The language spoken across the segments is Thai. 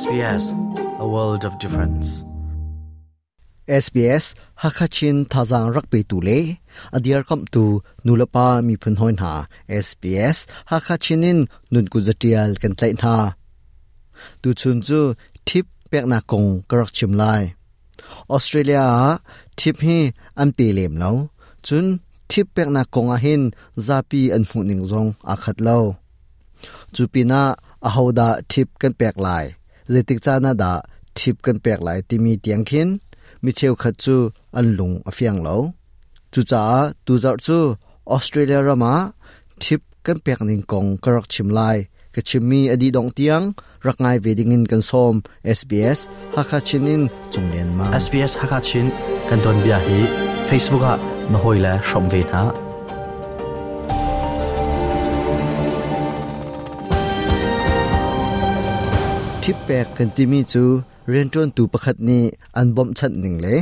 SBS, a world of difference. SBS Hakachin Tazang Rakpe Tule, a dear come to Nulapa Mipunhoin Ha, SBS Hakachinin Nunkuzatial Kentlain Ha. Tu Chunzu Tip Pekna Kong Karak Chim Lai. Australia Tip He Ampe Lem Lo, Chun Tip Pekna Kong Ahin Zapi and Huning Zong Akat Lo. Chupina Ahoda Tip Kan Pek Lai. เลติกจานาดาทิปกันเปียกหลายที่มีเตียงขินมิเชลขจูอันลุงอฟียงเหลาจูจ้าตูจาจูออสเตรเลียรามาทิปกันเปียกนิงกงกรักชิมไลกยกชิมมีอดีตดองเตียงรักายเวดิงินกันซอม SBS ฮักชินินจงเรียนมา SBS ฮักชินกันโดนเบียร์ฮีเฟซบุ๊กอ่ะนหอยและชมเวนฮะทิปแปกกันที่มีจูเรียนจนตูประคตนี้อันบอมชัดหนึ่งเลย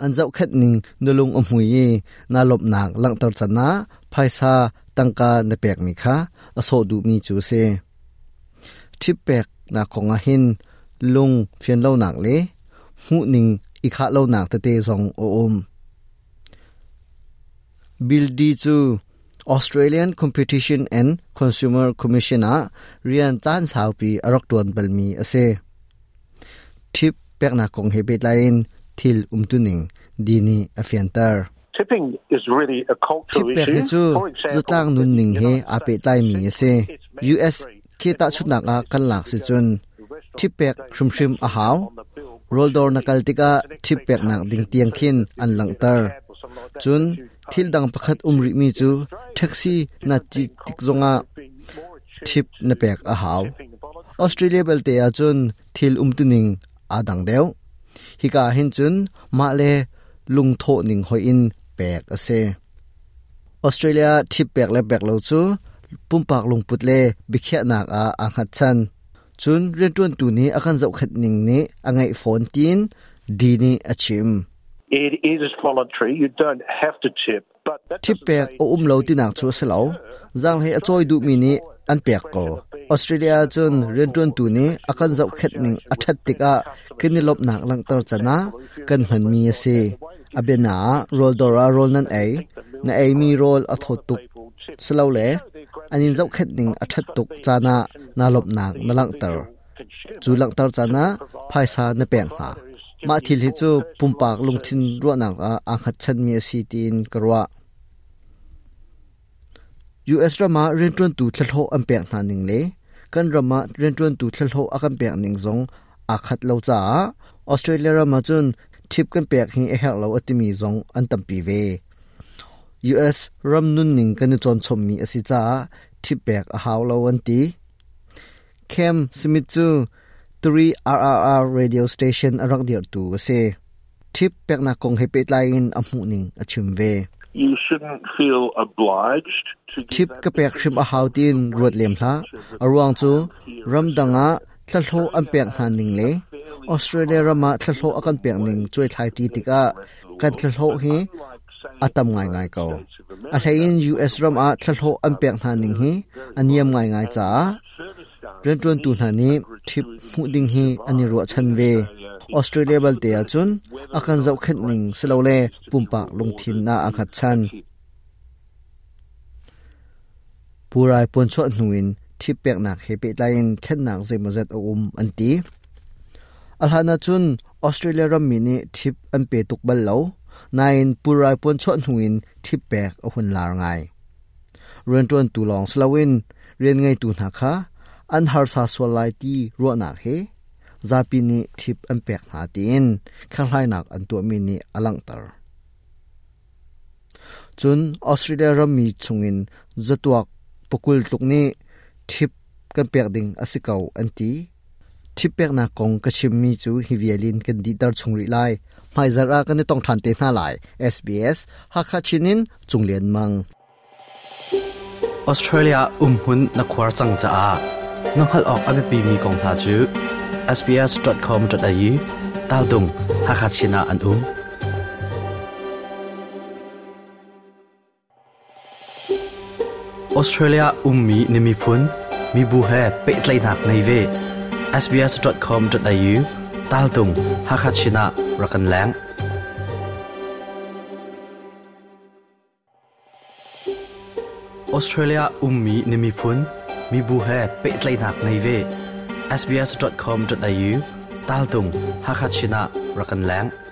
อันเจ้าคัดหนึ่งนลงอมหุยนาลบหนักลังตรสนะภายซาตังกาในแปกมีคะอโศดูมีจูเซทิปแปกนาของอาหินลงเฟียนเล่าหนักเลยหูหนึ่งอีกาเล่าหนักตะเตสองโอมบิลดีจู Australian Competition and Consumer Commission a rian chan sau pi arok ton balmi ase tip pekna kong hebet lain thil umtuning dini afiantar tipping is really a cultural issue tip chu zutang nun ning he ape tai mi ase US ke ta chutna ka kanlak si chun tip pek shrim shrim a haw roldor nakal tika tip pek nak ding tiang khin an langtar chun thil dang pakhat umri mi chu taxi na chi tik zonga thip na pek a haw australia bel te a chun thil um tuning a dang deu hika hin chun ma le lung tho ning hoi in pek ase australia thip pek le pek lo chu pumpak lung put le bikhya nak a anghat chan chun rentun tu ni akan zau khat ning ni angai phone tin dini achim ทิปเปกโอุ้มเลวตินักชัวสลาวจังให้อจอยดูมินิอันเปียกโกออสเตรเลียจนเรียนจนตูนี้อาการเจ้าเข็ดหนึ่งอัฐติกะกินลบหนักลังตรจนะกันหันมีเสอเบนารอลดอรารอลนั่นเองนเอมีรอลอทตุกสลาวเลอันนี้เจ้าเข็ดหนึ่งอัฐตุกจานะนาลบหนักนลังตรจูลังตรจนะภายซาในเปียงหามาทิลฮิจูปุ่มปากลงทินรัวนักอาขัดชันมีสีตีนกรัวอสรามาเรียนจวนตูทะโฮอันเปียกนานิงเลกันรามาเรียนจวนตูทะโฮอันเปียกนิงซงอาขัดเลาจ้าออสเตรเลียรามาจนทิปกันเปียกหิงเอฮกเลาอติมีซงอันตัมปีเวยูเอสรำนุนนิงกันจนชมมีอสิจ้าทิปเปียกอาหาวเลาวันตีเค้มสมิจู3 RRR radio station arak dir tu ase tip pek na kong hepet lain amu ning achimve you shouldn't feel obliged to tip ka pek shim a hautin ruat lem hla arwang chu ramdanga tlalho am pek han ning le australia rama tlalho akan pek ning choi thai ti tika kan tlalho hi atam ngai ngai ko a thain us ram a tlalho am pek han ning hi aniam ngai ngai cha ren tun tu thani ทิปผูดิ่งฮีอันนี้รัวชันเวออสเตรเลียบอลเตียจุนอาการเจ้าเข็ดนิ่งสโลเล่ปุ่มปากลงทินนาอาขัดชันปู้รายปนชดหนุนที่เปีกหนักเฮปิไลน์เช่นหนักเซมเซตอุมอันตีอัลฮานาจุนออสเตรเลียรัมมินีทิปอันเปิดตุกบอลเลานายนปูรายปนชดหนุนที่เปีกอหุนลาไงเรียนตัวนตุลองสลาวินเรียนไงตุนหาคาอันฮาร์ซาสวลไลตีรัวนักเฮซาปินีทิปอันเปียกหาตีนข้าไลนักอันตัวมินีอลังตร์จนออสเตรเลียรมีชงินจะตัวปกุลตุกนี้ทิปกันเปียกดิงอสิเกาอันตีทิปเปียกนักงกชิมมีจูฮิเวียลินกันดีดาร์ชงริไลไม่จารากันต้องทันเตน่าหล SBS ฮักคาชินินจงเลียนมังออสเตรเลียอุ้มหุ่นนักควาจังจ้า nong khal ok ame pi mi kong tha chu sbs.com.au tal dung hakhat sina an um Australia ummi nimi phun mi bu he pe tlai nak nei ve sbs.com.au tal dung hakhat sina rakan lang ออสเตรเลียอุ้มมีนิมิพุนมีบูเฮเป็ดไลนักในเว sbs.com.au ตาลตุงฮักชินะรักันแหลง